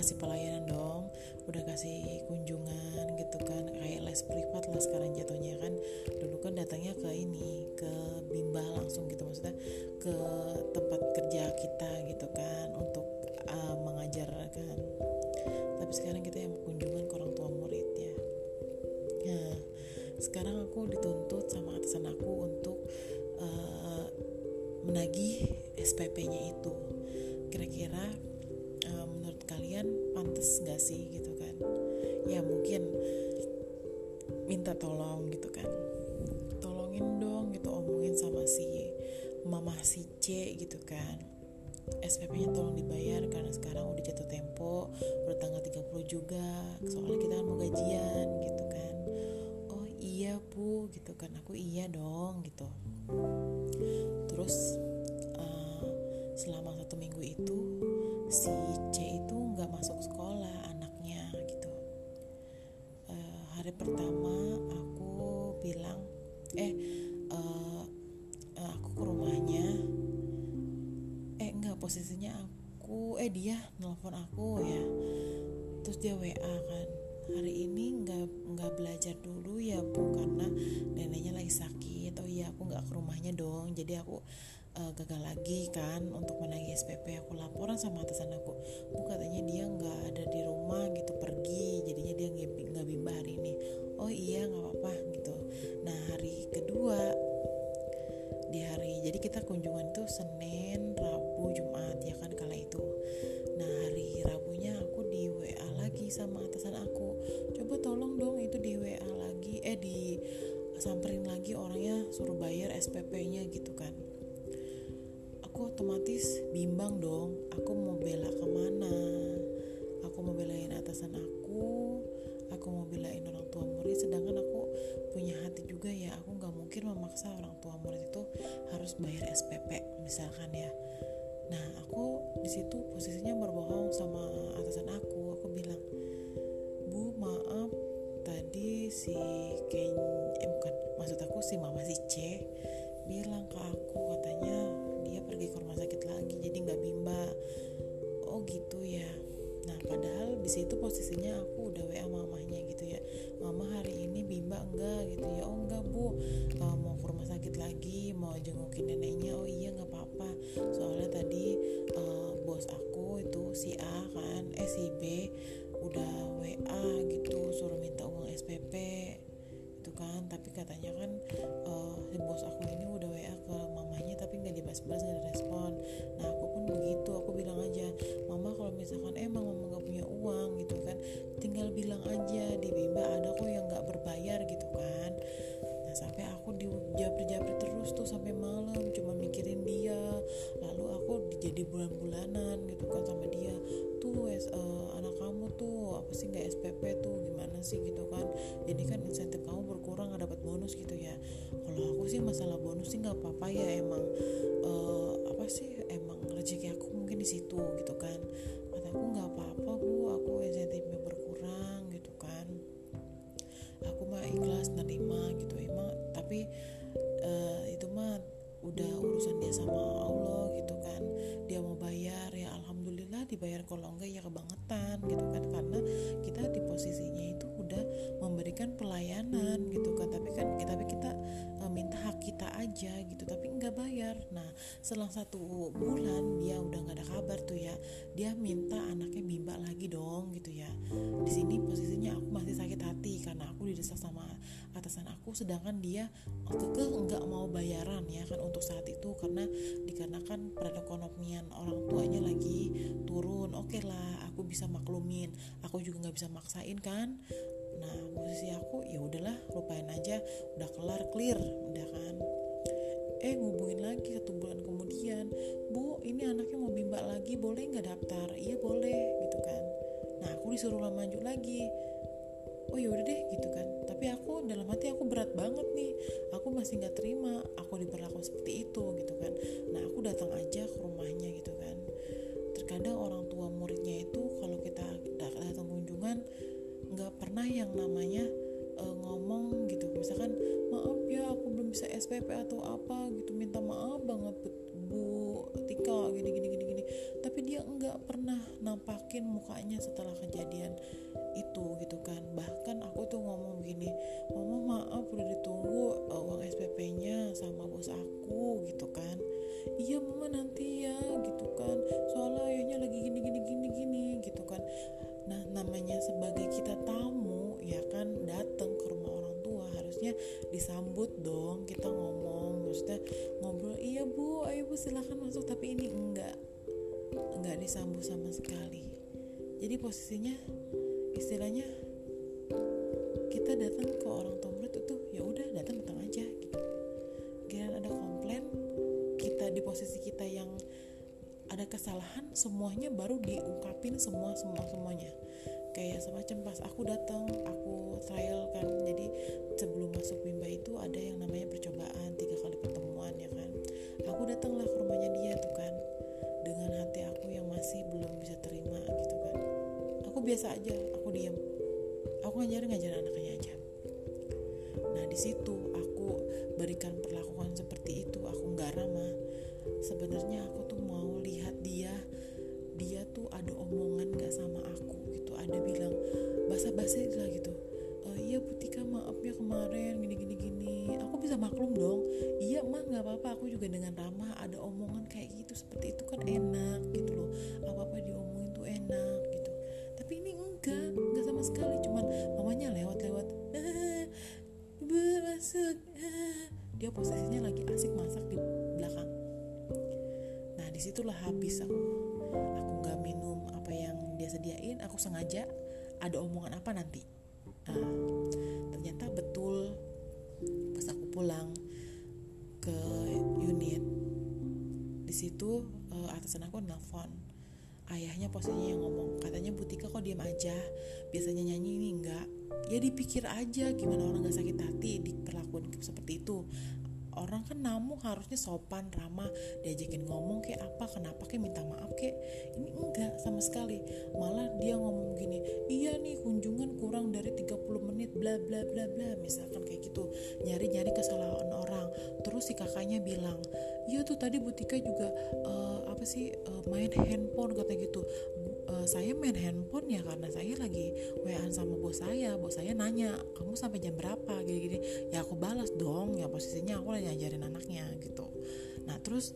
kasih pelayanan dong udah kasih kunjungan gitu kan kayak les privat lah sekarang jatuhnya kan. Dulu kan datangnya ke ini ke bimba langsung gitu maksudnya ke kan untuk menagih SPP aku laporan sama atasan aku. itu posisinya sih gitu kan. Jadi kan insentif kamu berkurang nggak dapat bonus gitu ya. Kalau aku sih masalah bonus sih nggak apa-apa ya emang selang satu bulan dia udah nggak ada kabar tuh ya dia minta anaknya bimba lagi dong gitu ya. Di sini posisinya aku masih sakit hati karena aku didesak sama atasan aku sedangkan dia kekeh nggak mau bayaran ya kan untuk saat itu karena dikarenakan perekonomian orang tuanya lagi turun. Oke okay lah aku bisa maklumin aku juga nggak bisa maksain kan. Nah posisi aku ya udahlah lupain aja udah kelar clear udah kan eh ngubungin lagi satu bulan kemudian bu ini anaknya mau bimbak lagi boleh nggak daftar? Iya boleh gitu kan. Nah aku disuruh lanjut lagi. Oh ya udah deh gitu kan. Tapi aku dalam hati aku berat banget nih. Aku masih nggak terima aku diperlakukan seperti itu gitu kan. Nah aku datang aja ke rumahnya gitu kan. Terkadang orang tua muridnya itu kalau kita setelah posisinya istilahnya kita datang ke orang tua murid itu ya udah datang datang aja gitu. Kira ada komplain kita di posisi kita yang ada kesalahan semuanya baru diungkapin semua semua semuanya. Kayak semacam pas aku datang aku trial kan jadi sebelum masuk bimba itu ada yang namanya percobaan tiga kali pertemuan ya kan. Aku datanglah ke rumahnya dia tuh kan dengan hati aku yang masih belum bisa biasa aja aku diem. Aku ngajarin ngajarin anaknya aja. Nah di situ aku berikan perlakuan seperti itu aku nggak ramah. Sebenarnya aku tuh mau lihat dia dia tuh ada omongan gak sama aku gitu. Ada bilang basa-basi lah gitu omongan apa nanti? Nah, ternyata betul pas aku pulang ke unit di situ uh, atasan aku nelfon. Ayahnya posisinya yang ngomong katanya Butika kok diam aja? Biasanya nyanyi ini enggak. Ya dipikir aja gimana orang gak sakit hati diperlakukan seperti itu orang kan namu harusnya sopan ramah diajakin ngomong kayak apa kenapa kayak minta maaf kayak ini enggak sama sekali. Malah dia ngomong gini iya nih kunjungan kurang dari 30 menit bla bla bla bla. Misalkan kayak gitu nyari-nyari kesalahan orang. Terus si kakaknya bilang iya tuh tadi Butika juga uh, apa sih uh, main handphone kata gitu uh, saya main handphone ya karena saya lagi waan sama bos saya. Bos saya nanya kamu sampai jam berapa? Gini-gini. Ya aku balas dong. Ya posisinya aku lagi ngajarin anaknya gitu. Nah terus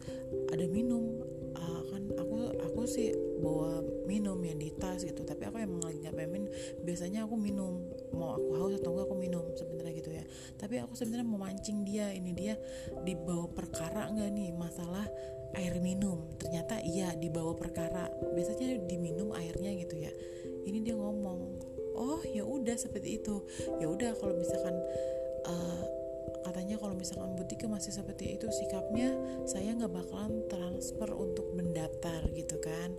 ada minum. Uh, kan aku aku sih bawa minum yang di tas gitu. Tapi aku emang lagi nggak pengen biasanya aku minum. Mau aku haus atau enggak aku minum sebenarnya gitu ya. Tapi aku sebenarnya mau mancing dia. Ini dia dibawa perkara nggak nih? Masalah air minum. Ternyata iya dibawa perkara. Biasanya diminum airnya gitu ya. Ini dia ngomong oh ya udah seperti itu. Ya udah kalau misalkan uh, katanya kalau misalkan butika masih seperti itu sikapnya saya nggak bakalan transfer untuk mendaftar gitu kan.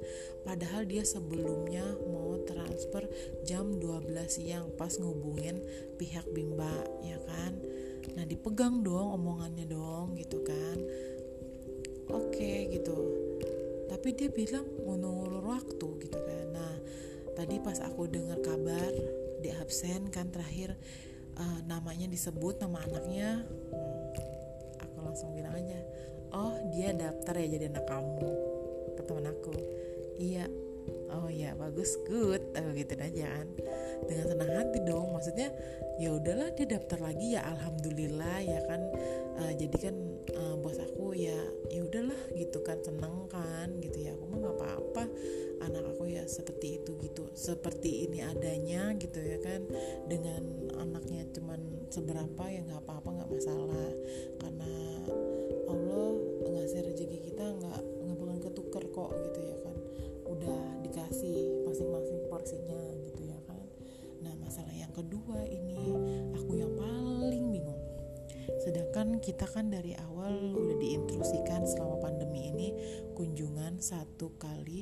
Padahal dia sebelumnya mau transfer jam 12 siang pas ngubungin pihak bimba ya kan. Nah dipegang dong omongannya dong gitu kan oke okay, gitu. Tapi dia bilang ngulur waktu gitu kan. Nah tadi pas aku dengar kabar di absen kan terakhir uh, namanya disebut nama anaknya hmm, aku langsung bilang aja oh dia daftar ya jadi anak kamu ke teman aku. Iya. Oh ya bagus good oh, gitu aja kan. Dengan senang hati dong maksudnya ya udahlah dia daftar lagi ya alhamdulillah ya kan. Uh, jadi kan uh, bos aku ya ya udahlah gitu kan seneng kan gitu ya. Aku mah nggak apa-apa anak aku ya seperti itu gitu seperti ini adanya gitu ya kan. Dengan anaknya cuman seberapa ya nggak apa-apa nggak masalah. Karena Allah ngasih rezeki kita nggak nggak bakalan ketuker kok gitu ya kan. Udah dikasih masing-masing porsinya gitu ya kan. Nah masalah yang kedua ini aku yang paling bingung. Sedangkan kita kan dari awal satu kali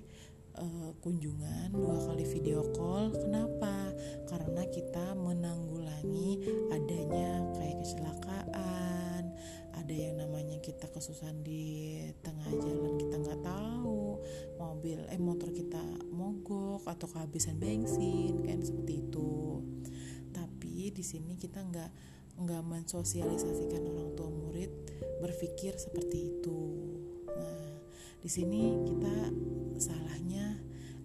uh, kunjungan, dua kali video call. Kenapa? Karena kita menanggulangi adanya kayak kecelakaan, ada yang namanya kita kesusahan di tengah jalan kita nggak tahu mobil eh motor kita mogok atau kehabisan bensin kan seperti itu. Tapi di sini kita nggak nggak mensosialisasikan orang tua murid berpikir seperti itu. Nah, di sini kita salahnya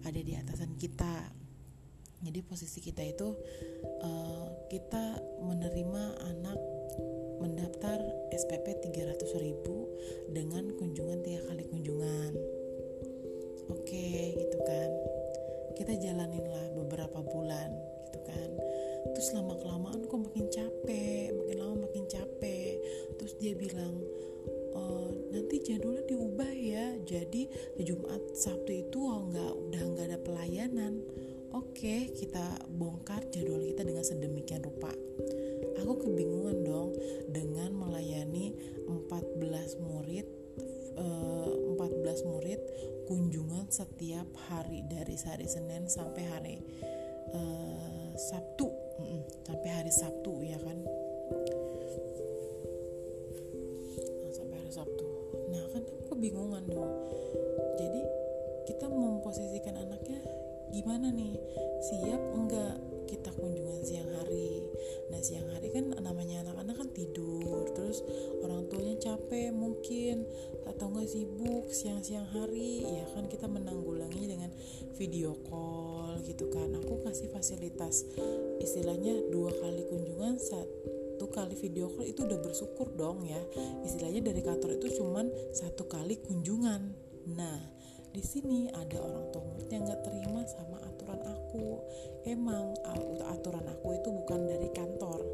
ada di atasan kita. Jadi posisi kita itu uh, kita menerima anak mendaftar SPP 300 ribu dengan kunjungan tiga kali kunjungan. Oke gitu kan. Kita jalanin lah beberapa bulan gitu kan. Terus lama kelamaan kok makin capek makin lama makin capek. Terus dia bilang uh, nanti jadwalnya diubah ya. Jadi Jumat Sabtu itu oh, nggak udah nggak ada pelayanan. Oke kita bongkar jadwal kita dengan sedemikian rupa. Aku kebingungan dong dengan melayani 14 murid uh, eh, 14 murid kunjungan setiap hari dari hari Senin sampai hari uh, Sabtu. Sampai hari Sabtu ya kan atau enggak sibuk siang-siang hari ya kan kita menanggulangi dengan video call gitu kan. Aku kasih fasilitas istilahnya dua kali kunjungan satu kali video call itu udah bersyukur dong ya. Istilahnya dari kantor itu cuman satu kali kunjungan. Nah di sini ada orang tua murid yang nggak terima sama aturan aku. Emang aturan aku itu bukan dari kantor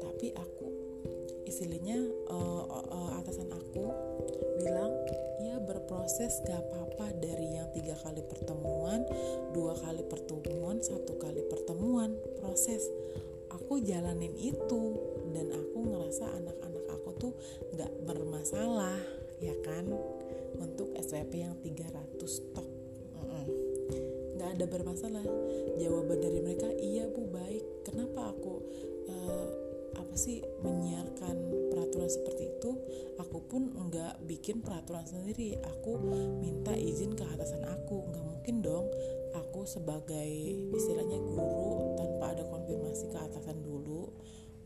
tapi aku istilahnya berproses gak apa-apa dari yang tiga kali pertemuan dua kali pertemuan satu kali pertemuan proses. Aku jalanin itu dan aku ngerasa anak-anak aku tuh nggak bermasalah ya kan? Untuk SPP yang 300 stok nggak ada bermasalah. Jawaban dari mereka iya bu baik. Kenapa aku uh, apa sih menyiarkan peraturan seperti itu aku pun nggak bikin peraturan sendiri aku minta izin ke atasan aku nggak mungkin dong aku sebagai istilahnya guru tanpa ada konfirmasi ke atasan dulu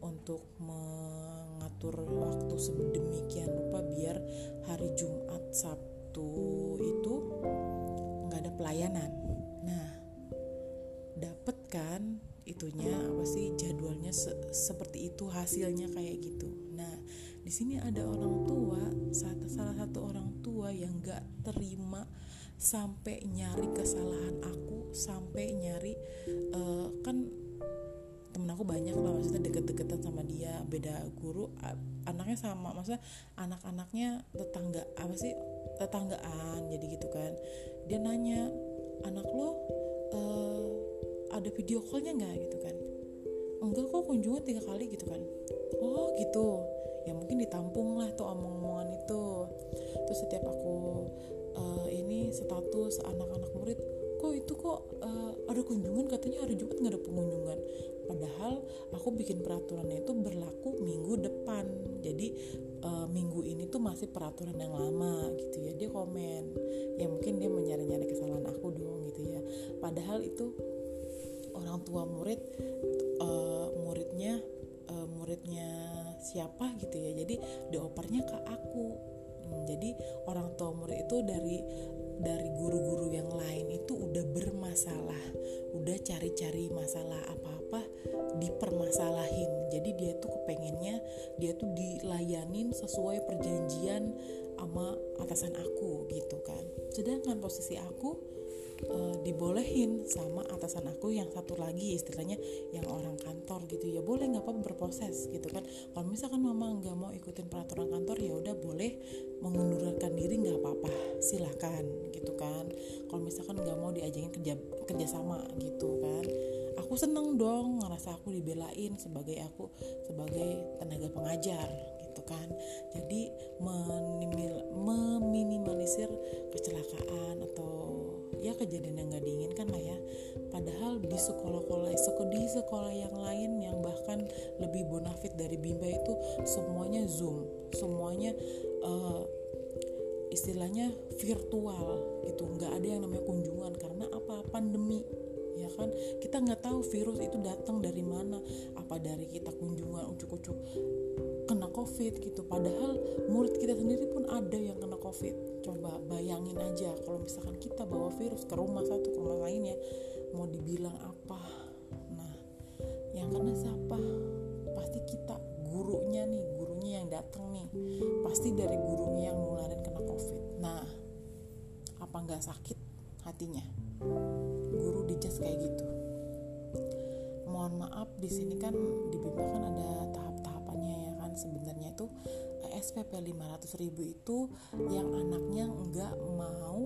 untuk mengatur waktu sedemikian rupa biar hari Jumat Sabtu itu nggak ada pelayanan. Nah, dapet kan itunya apa sih jadwalnya se seperti itu hasilnya kayak gitu. Di sini ada orang tua, salah satu orang tua yang nggak terima sampai nyari kesalahan aku, sampai nyari uh, kan temen aku banyak lah maksudnya deket-deketan sama dia beda guru anaknya sama maksudnya anak-anaknya tetangga apa sih tetanggaan jadi gitu kan. Dia nanya anak lo uh, ada video callnya nggak? Gitu kan. Enggak kok kunjungan tiga kali gitu kan. Oh gitu ya mungkin ditampung lah tuh omong-omongan itu. Terus setiap aku uh, ini status anak-anak murid kok itu kok uh, ada kunjungan? Katanya hari Jumat nggak ada pengunjungan. Padahal aku bikin peraturannya itu berlaku minggu depan. Jadi uh, minggu ini tuh masih peraturan yang lama gitu ya. Dia komen. Ya mungkin dia menyari-nyari kesalahan aku dong gitu ya. Padahal itu orang tua murid uh, muridnya siapa gitu ya. Jadi diopernya ke aku. Hmm, jadi orang tua murid itu dari dari guru-guru yang lain itu udah bermasalah. Udah cari-cari masalah apa-apa dipermasalahin. Jadi dia tuh kepengennya dia tuh dilayanin sesuai perjanjian sama atasan aku gitu kan. Sedangkan posisi aku uh, dibolehin sama atasan aku yang satu lagi istilahnya yang orang kantor gitu. Ya boleh nggak apa-apa berproses gitu kan. Kalau misalkan mama nggak mau ikutin peraturan kantor ya udah boleh mengundurkan diri nggak apa-apa silahkan gitu kan. Kalau misalkan nggak mau diajakin kerja kerjasama gitu kan. Aku seneng dong ngerasa aku dibelain sebagai aku sebagai tenaga pengajar gitu kan. Jadi meminimalisir kecelakaan atau ya kejadian yang gak diinginkan lah ya. Padahal di sekolah-sekolah di sekolah yang lain yang bahkan lebih bonafit dari bimba itu semuanya zoom semuanya uh, istilahnya virtual gitu. Nggak ada yang namanya kunjungan karena apa? Pandemi ya kan? Kita nggak tahu virus itu datang dari mana apa dari kita kunjungan ucuk-ucuk kena covid gitu. Padahal murid kita sendiri pun ada yang kena covid. Coba bayangin aja kalau misalkan kita bawa virus ke rumah satu ke rumah lainnya mau dibilang apa? Nah yang kena siapa? Pasti kita gurunya nih gurunya yang datang nih. Pasti dari gurunya yang nularin kena covid. Nah apa nggak sakit hatinya? Guru dijas kayak gitu. Mohon maaf di sini kan di kan ada kan sebenarnya itu SPP 500 ribu itu yang anaknya nggak mau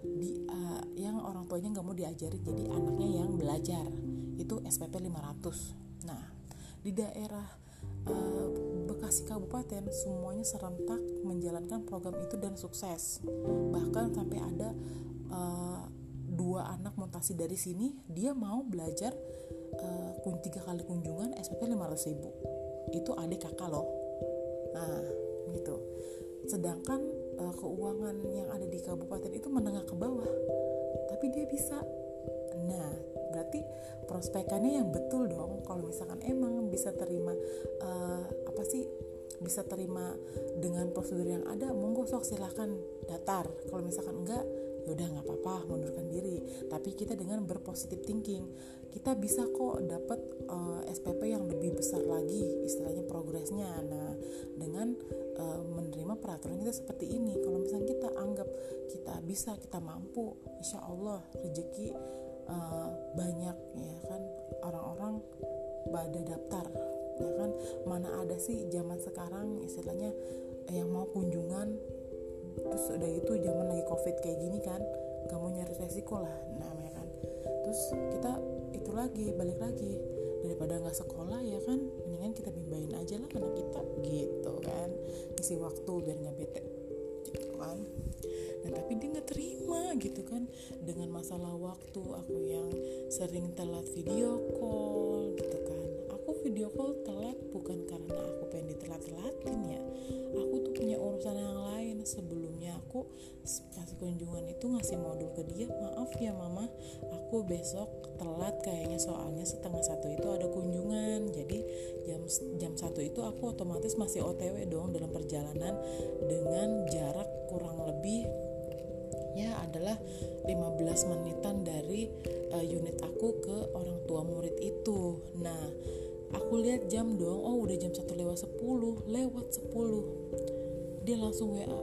di uh, yang orang tuanya nggak mau diajari jadi anaknya yang belajar. Itu SPP 500 nah di daerah uh, Bekasi Kabupaten semuanya serentak menjalankan program itu dan sukses. Bahkan sampai ada uh, dua anak mutasi dari sini dia mau belajar uh, tiga kali kunjungan SPP 500 ribu itu adik kakak loh. Nah gitu. Sedangkan uh, keuangan yang ada di kabupaten itu menengah ke bawah tapi dia bisa. Nah berarti prospekannya yang betul dong. Kalau misalkan emang bisa terima uh, apa sih bisa terima dengan prosedur yang ada monggo sok silahkan datar. Kalau misalkan enggak ya udah nggak apa-apa mundurkan diri. Tapi kita dengan berpositif thinking kita bisa kok dapat uh, eh, SPP yang lebih besar lagi istilahnya progresnya. Nah dengan uh, menerima peraturan kita seperti ini kalau misalnya kita anggap kita bisa kita mampu insya Allah rezeki uh, banyak ya kan? Orang-orang pada daftar ya kan? Mana ada sih zaman sekarang istilahnya yang mau kunjungan terus udah itu zaman lagi covid kayak gini kan gak mau nyari resiko lah namanya kan. Terus kita itu lagi balik lagi. Daripada nggak sekolah ya kan mendingan kita bimbain aja lah karena kita gitu kan. Isi waktu biar nggak bete gitu kan. Nah tapi dia nggak terima gitu kan. Dengan masalah waktu aku yang sering telat video call video call telat bukan karena aku pengen ditelat-telatin ya. Aku tuh punya urusan yang lain. Sebelumnya aku pas kunjungan itu ngasih modul ke dia maaf ya mama. Aku besok telat kayaknya soalnya setengah satu itu ada kunjungan. Jadi jam jam satu itu aku otomatis masih otw dong dalam perjalanan dengan jarak kurang lebih ya adalah 15 menitan dari uh, unit aku ke orang tua murid itu. Nah aku lihat jam dong. Oh udah jam satu lewat 10 lewat 10 dia langsung WA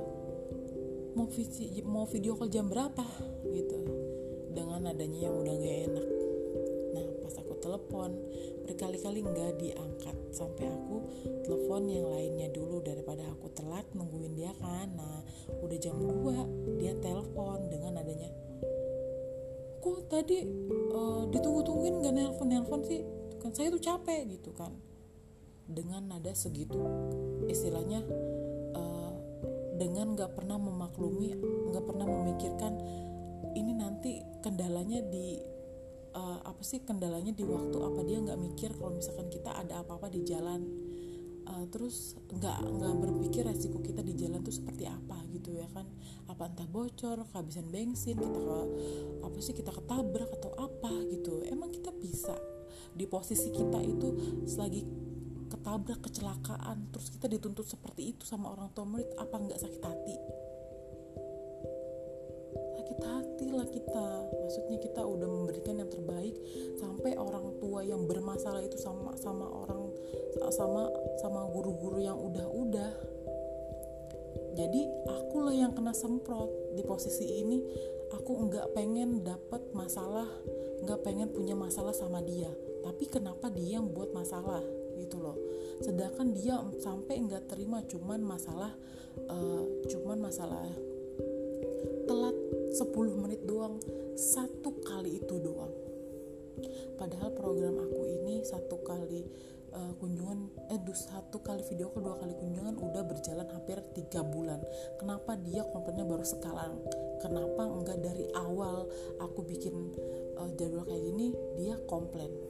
mau video, mau video call jam berapa? Gitu. Dengan adanya yang udah gak enak. Nah pas aku telepon berkali-kali nggak diangkat. Sampai aku telepon yang lainnya dulu daripada aku telat nungguin dia kan. Nah udah jam 2 dia telepon dengan adanya kok tadi uh, ditunggu-tungguin gak nelpon-nelpon sih kan saya tuh capek gitu kan. Dengan nada segitu istilahnya uh, dengan nggak pernah memaklumi nggak pernah memikirkan ini nanti kendalanya di uh, apa sih kendalanya di waktu apa? Dia nggak mikir kalau misalkan kita ada apa-apa di jalan. Uh, terus nggak nggak berpikir resiko kita di jalan tuh seperti apa gitu ya kan. Apa entah bocor kehabisan bensin kita ke, apa sih kita ketabrak atau apa gitu. Emang kita bisa di posisi kita itu selagi ketabrak kecelakaan terus kita dituntut seperti itu sama orang tua murid apa nggak sakit hati? Sakit hati lah kita. Maksudnya kita udah memberikan yang terbaik sampai orang tua yang bermasalah itu sama sama orang sama sama guru-guru yang udah-udah. Jadi akulah yang kena semprot. Di posisi ini aku nggak pengen dapet masalah nggak pengen punya masalah sama dia tapi kenapa dia yang buat masalah? Gitu loh. Sedangkan dia sampai nggak terima cuman masalah uh, cuman masalah telat 10 menit doang. Satu kali itu doang. Padahal program aku ini satu kali uh, kunjungan eh satu kali video call dua kali kunjungan udah berjalan hampir tiga bulan. Kenapa dia komplainnya baru sekarang? Kenapa enggak dari awal aku bikin uh, jadwal kayak gini dia komplain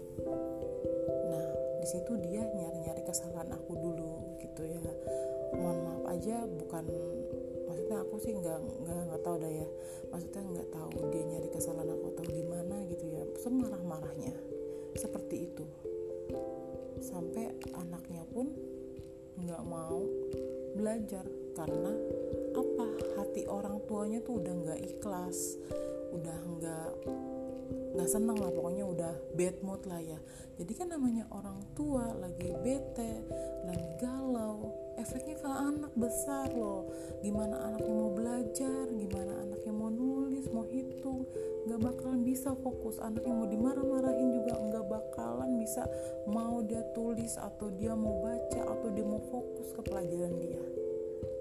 nah di situ dia nyari-nyari kesalahan aku dulu gitu ya. Mohon maaf aja bukan maksudnya aku sih nggak nggak nggak tahu dah ya. Maksudnya nggak tahu dia nyari kesalahan aku atau gimana gitu ya. Semarah marahnya seperti itu. Sampai anaknya pun nggak mau belajar karena apa? Hati orang tuanya tuh udah nggak ikhlas udah nggak nggak seneng lah pokoknya udah bad mood lah ya. Jadi kan namanya orang tua lagi bete lagi galau efeknya ke anak besar loh. Gimana anaknya mau belajar gimana anaknya mau nulis mau hitung nggak bakalan bisa fokus. Anaknya mau dimarah-marahin juga nggak bakalan bisa mau dia tulis atau dia mau baca atau dia mau fokus ke pelajaran dia.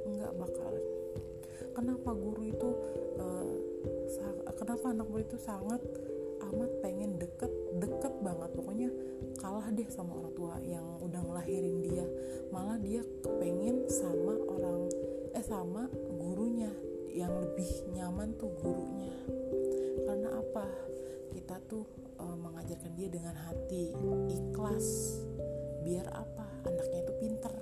Nggak bakalan. Kenapa guru itu uh, kenapa anak guru itu sangat amat pengen deket deket banget. Pokoknya kalah deh sama orang tua yang udah ngelahirin dia. Malah dia kepengen sama orang eh sama gurunya yang lebih nyaman tuh gurunya. Karena apa? Kita tuh e, mengajarkan dia dengan hati ikhlas. Biar apa? Anaknya itu pinter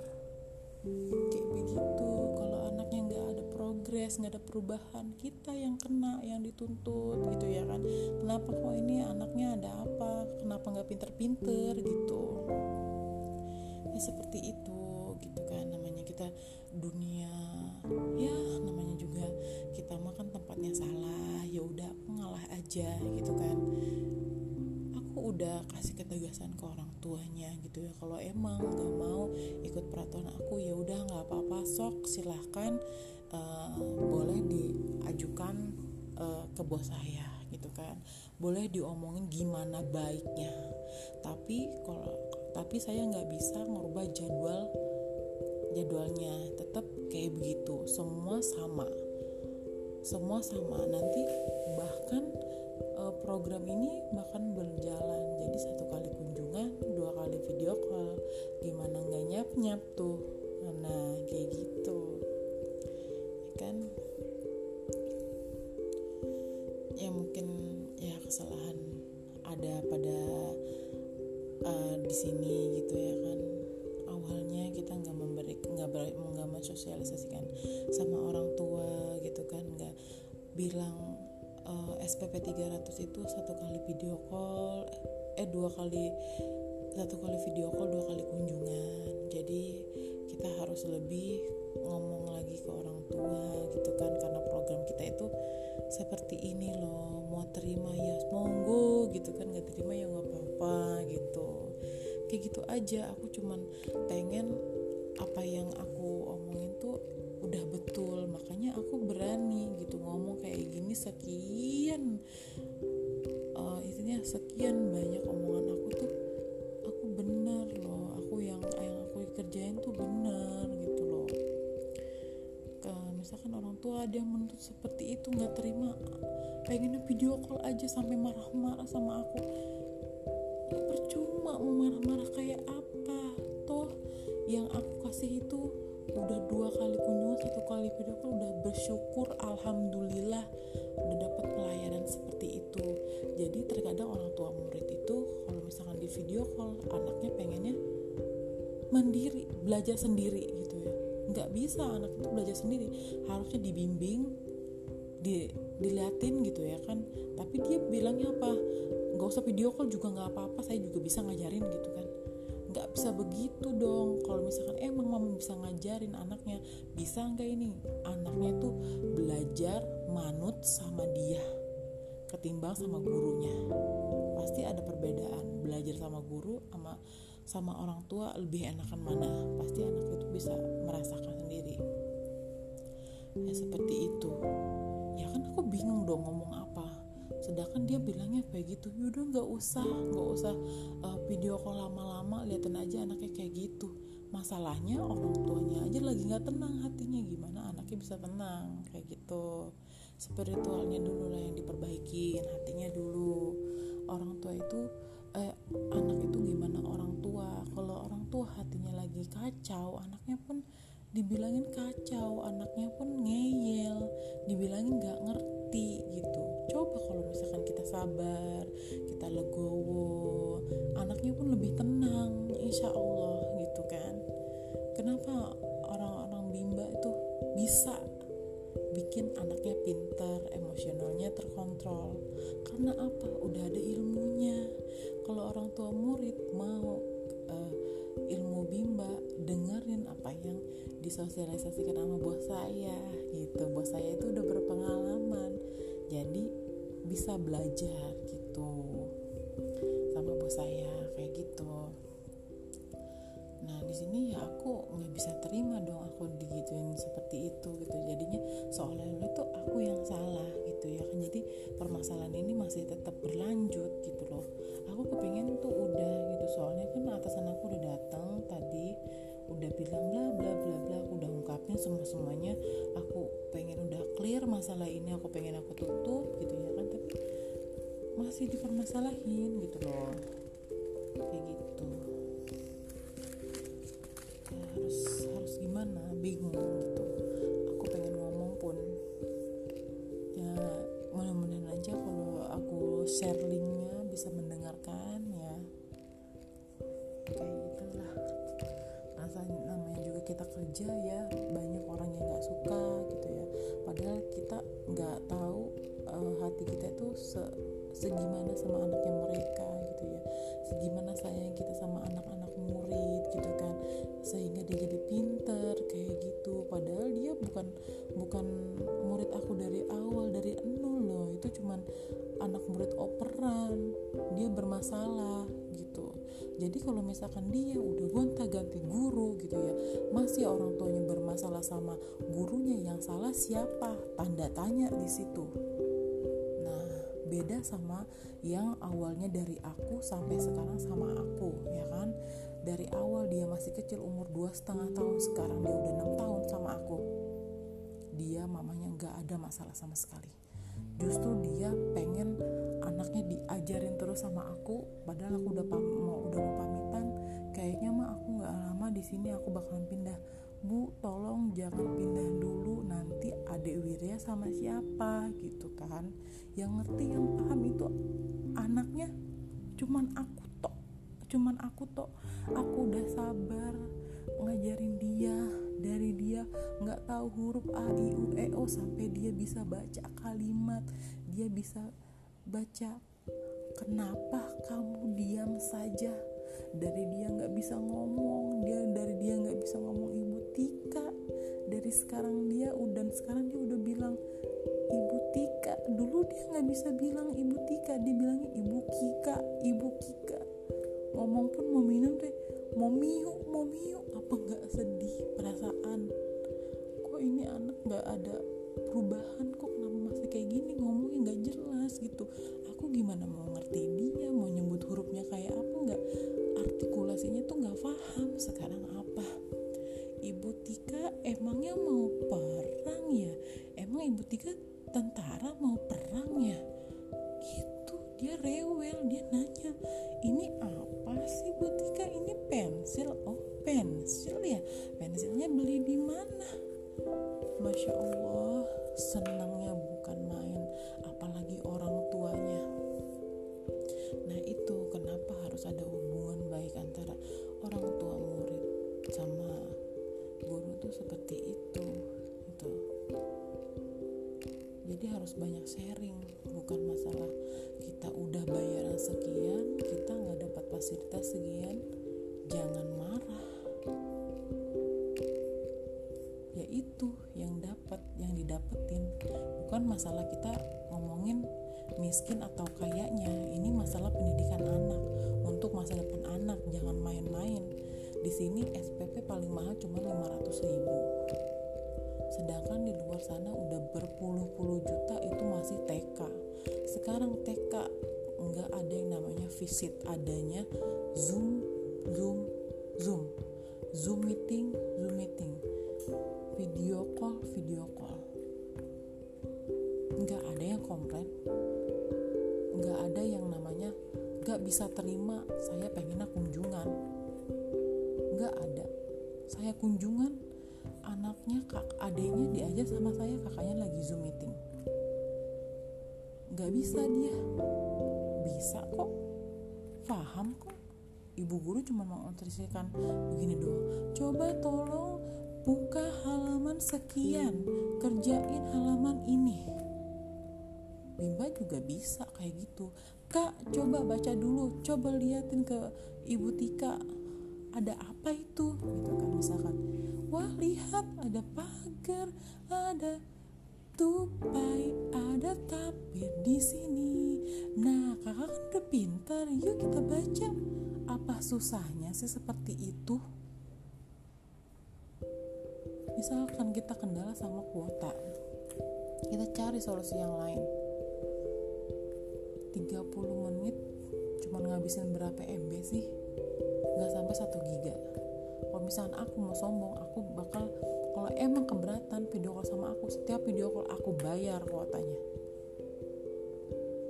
progres nggak ada perubahan. Kita yang kena yang dituntut gitu ya kan. Kenapa kok ini anaknya ada apa? Kenapa nggak pinter-pinter gitu. Ya seperti itu gitu kan. Namanya kita dunia ya namanya juga kita makan tempatnya salah. Ya udah aku ngalah aja gitu kan. Aku udah kasih ketegasan ke orang tuanya gitu ya. Kalau emang nggak mau ikut peraturan aku ya udah nggak apa-apa. Sok silahkan uh, boleh diajukan uh, ke bos saya gitu kan. Boleh diomongin gimana baiknya. Tapi kalau tapi saya nggak bisa ngubah jadwal jadwalnya. Tetap kayak begitu. Semua sama. Semua sama. Nanti bahkan uh, program ini bahkan berjalan. Jadi satu kali kunjungan dua kali video call. Gimana nggak nyap nyap tuh. Nah kayak gitu kan? Ya mungkin ya kesalahan ada pada uh, di sini gitu ya kan? Awalnya kita nggak memberi nggak nggak mensosialisasikan sama orang tua gitu kan? Nggak bilang uh, SPP 300 itu satu kali video call eh dua kali satu kali video call dua kali kunjungan. Jadi kita harus lebih ngomong lagi ke orang tua gitu kan karena program kita itu seperti ini loh mau terima ya monggo gitu kan nggak terima ya nggak apa-apa gitu. Kayak gitu aja aku cuman pengen apa yang aku omongin tuh udah betul makanya aku berani gitu ngomong kayak gini sekian uh, intinya sekian jadi terkadang orang tua murid itu kalau misalkan di video call anaknya pengennya mandiri belajar sendiri gitu ya. Nggak bisa anak itu belajar sendiri. Harusnya dibimbing di diliatin gitu ya kan. Tapi dia bilangnya apa? Nggak usah video call juga nggak apa-apa saya juga bisa ngajarin gitu kan. Nggak bisa begitu dong. Kalau misalkan emang mama bisa ngajarin anaknya bisa nggak ini? Anaknya tuh belajar manut sama dia ketimbang sama gurunya. Pasti ada perbedaan belajar sama guru sama sama orang tua lebih enakan mana. Pasti anak itu bisa merasakan sendiri. Ya seperti itu. Ya kan aku bingung dong ngomong apa. Sedangkan dia bilangnya kayak gitu yaudah nggak usah nggak usah uh, video call lama-lama liatin aja anaknya kayak gitu. Masalahnya orang tuanya aja lagi nggak tenang hatinya. Gimana anaknya bisa tenang? Kayak gitu spiritualnya dulu lah yang diperbaikin hatinya dulu. Orang tua itu eh, anak itu gimana? Orang tua. Kalau orang tua hatinya lagi kacau anaknya pun dibilangin kacau. Anaknya misalkan dia udah gonta ganti guru gitu ya. Masih orang tuanya bermasalah sama gurunya yang salah siapa? Tanda tanya di situ. Nah beda sama yang awalnya dari aku sampai sekarang sama aku ya kan? Dari awal dia masih kecil umur dua setengah tahun sekarang dia udah enam tahun sama aku. Dia mamanya nggak ada masalah sama sekali. Justru dia pengen anaknya diajarin sama aku padahal aku udah mau udah mau pamitan kayaknya mah aku nggak lama di sini aku bakalan pindah. Bu tolong jangan pindah dulu nanti adik Wirya sama siapa gitu kan. Yang ngerti yang paham itu anaknya cuman aku tok cuman aku tok. Aku udah sabar ngajarin dia dari dia nggak tahu huruf a i u e o sampai dia bisa baca kalimat dia bisa baca kenapa kamu diam saja? Dari dia nggak bisa ngomong dia dari dia nggak bisa ngomong ibu Tika. Dari sekarang dia udah sekarang dia udah bilang ibu Tika. Dulu dia nggak bisa bilang ibu Tika dia bilangnya ibu Kika ibu Kika. Ngomong pun mau minum tuh mau miu mau miu. Apa nggak sedih perasaan? Kok ini anak nggak ada perubahan kok artikulasinya tuh nggak paham sekarang apa? Ibu Tika emangnya mau perang ya? Emang ibu Tika tentara mau perang ya? Gitu dia rewel dia nanya ini apa sih Bu Tika? Ini pensil? Oh pensil ya? Pensilnya beli di mana? Masya Allah senangnya harus banyak sharing bukan masalah kita udah bayaran sekian kita nggak dapat fasilitas sekian jangan marah. Ya itu yang dapat yang didapetin. Bukan masalah kita ngomongin miskin atau kayaknya ini masalah pendidikan anak. Untuk masa depan anak jangan main-main. Di sini SPP paling mahal cuma 500 ribu sedangkan di luar sana udah berpuluh-puluh juta itu masih TK sekarang TK nggak ada yang namanya visit adanya zoom zoom zoom. Zoom meeting zoom meeting. Video call video call. Nggak ada yang komplain. Nggak ada yang namanya nggak bisa terima saya pengennya kunjungan. Nggak ada. Saya kunjungan anaknya kak adanya diajak sama saya kakaknya lagi zoom meeting. Nggak bisa dia. Bisa kok. Paham kok. Ibu guru cuma menginstruksikan begini doang. Coba tolong buka halaman sekian. Kerjain halaman ini. Bimba juga bisa kayak gitu. Kak coba baca dulu. Coba liatin ke ibu Tika ada apa itu? Gitu kan misalkan wah lihat ada pagar ada tupai ada tapir di sini. Nah kakak kan udah pintar yuk kita baca. Apa susahnya sih seperti itu? Misalkan kita kendala sama kuota kita cari solusi yang lain. 30 menit cuma ngabisin berapa MB sih nggak sampai 1 giga. Kalau misalkan aku mau sombong aku bakal kalau emang keberatan video call sama aku setiap video call aku bayar kuotanya.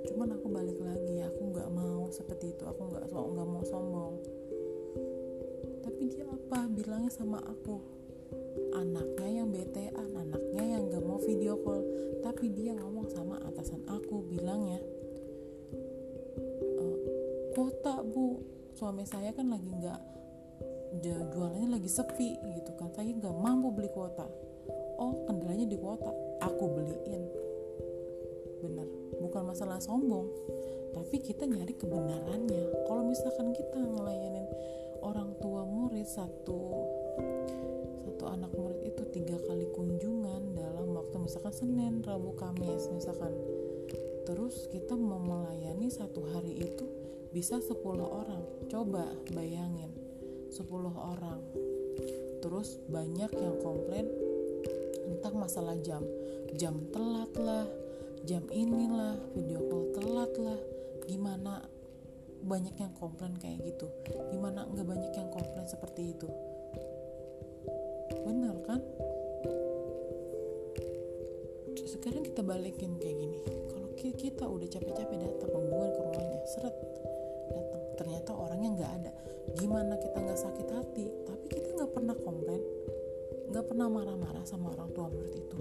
Cuman aku balik lagi aku nggak mau seperti itu aku nggak nggak mau sombong. Tapi dia apa? Bilangnya sama aku. Anaknya yang BTA anaknya yang gak mau video call. Tapi dia ngomong sama atasan aku bilangnya e, kuota bu suami saya kan lagi nggak jualannya lagi sepi gitu kan. Saya nggak mampu beli kuota. Oh kendalanya di kuota. Aku beliin. Bener. Bukan masalah sombong. Tapi kita nyari kebenarannya. Kalau misalkan kita ngelayanin orang tua murid satu satu anak murid itu tiga kali kunjungan dalam waktu misalkan Senin, Rabu, Kamis misalkan. Terus kita mau melayani satu hari itu bisa 10 orang. Coba bayangin 10 orang. Terus banyak yang komplain tentang masalah jam. Jam telat lah jam inilah video call telat lah. Gimana banyak yang komplain kayak gitu? Gimana nggak banyak yang komplain seperti itu? Bener kan? Sekarang kita balikin kayak gini. Kalau kita udah capek-capek datang pembunuhan ke rumahnya seret ternyata orangnya nggak ada. Gimana kita nggak sakit hati? Tapi kita nggak pernah komplain. Nggak pernah marah-marah sama orang tua murid itu.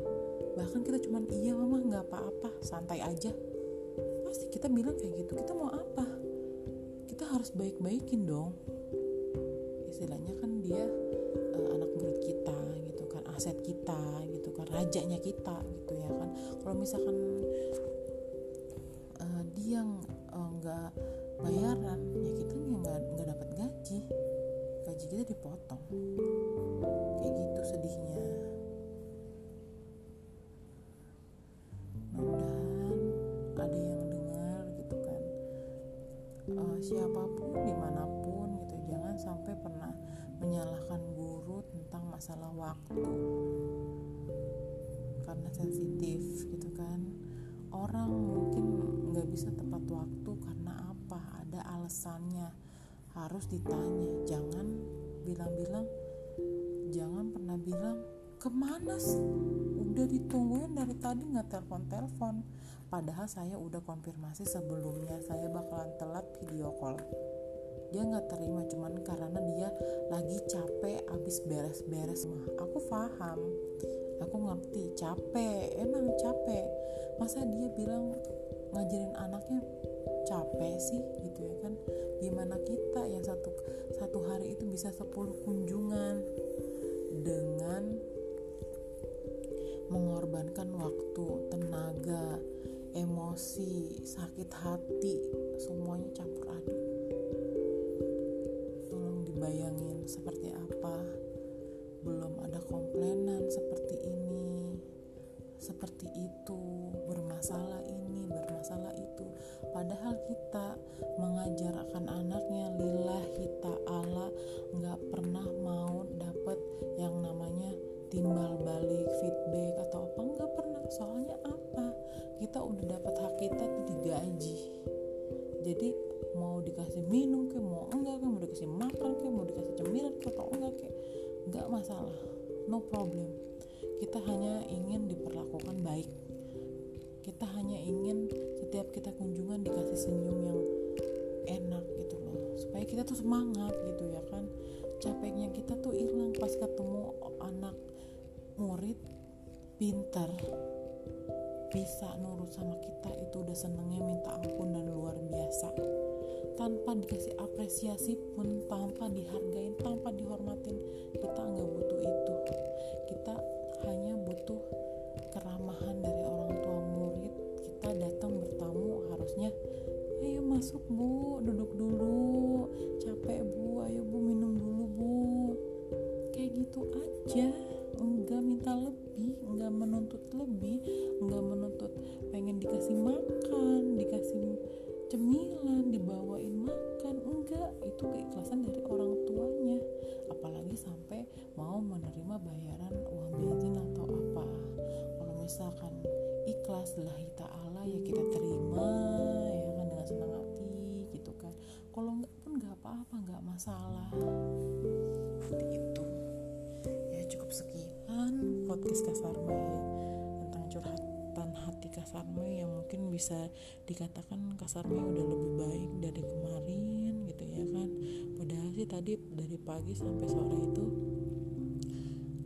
Bahkan kita cuman iya mama nggak apa-apa santai aja. Pasti kita bilang kayak gitu kita mau apa? Kita harus baik-baikin dong. Istilahnya kan dia uh, anak murid kita gitu kan aset kita gitu kan rajanya kita gitu ya kan. Kalau misalkan waktu karena sensitif gitu kan. Orang mungkin nggak bisa tepat waktu karena apa? Ada alasannya. Harus ditanya. Jangan bilang-bilang jangan pernah bilang ke mana sih? Udah ditungguin dari tadi nggak telepon-telepon. Padahal saya udah konfirmasi sebelumnya saya bakalan telat video call dia nggak terima cuman karena dia lagi capek abis beres-beres. Mah aku paham aku ngerti capek emang capek. Masa dia bilang ngajarin anaknya capek sih gitu ya kan? Gimana kita yang satu satu hari itu bisa 10 kunjungan dengan mengorbankan waktu tenaga emosi sakit hati semuanya campur bayangin seperti apa? Belum ada komplainan seperti ini seperti itu bermasalah ini bermasalah itu. Padahal kita mengajarkan anaknya lillahi makan dikasih cemilan dibawain makan enggak. Itu keikhlasan dari orang tuanya. Apalagi sampai mau menerima bayaran uang bensin atau apa. Kalau misalkan ikhlas lillahi ta'ala ya kita terima ya kan dengan senang hati gitu kan. Kalau enggak pun enggak apa-apa enggak masalah. Seperti itu. Ya cukup sekian podcast kasar tentang curhatan hati kasar yang mungkin bisa dikatakan kasar udah lebih baik dari kemarin gitu ya kan. Padahal sih tadi dari pagi sampai sore itu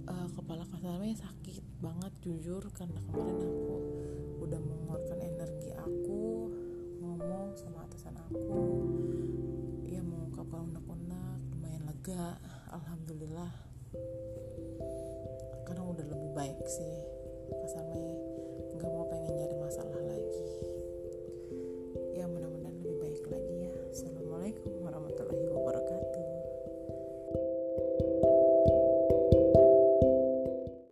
uh, kepala kasar sakit banget jujur karena kemarin aku udah mengeluarkan energi aku ngomong sama atasan aku. Ya mengungkapkan unek-unek lumayan lega alhamdulillah. Karena udah lebih baik sih kasar menghindari masalah lagi.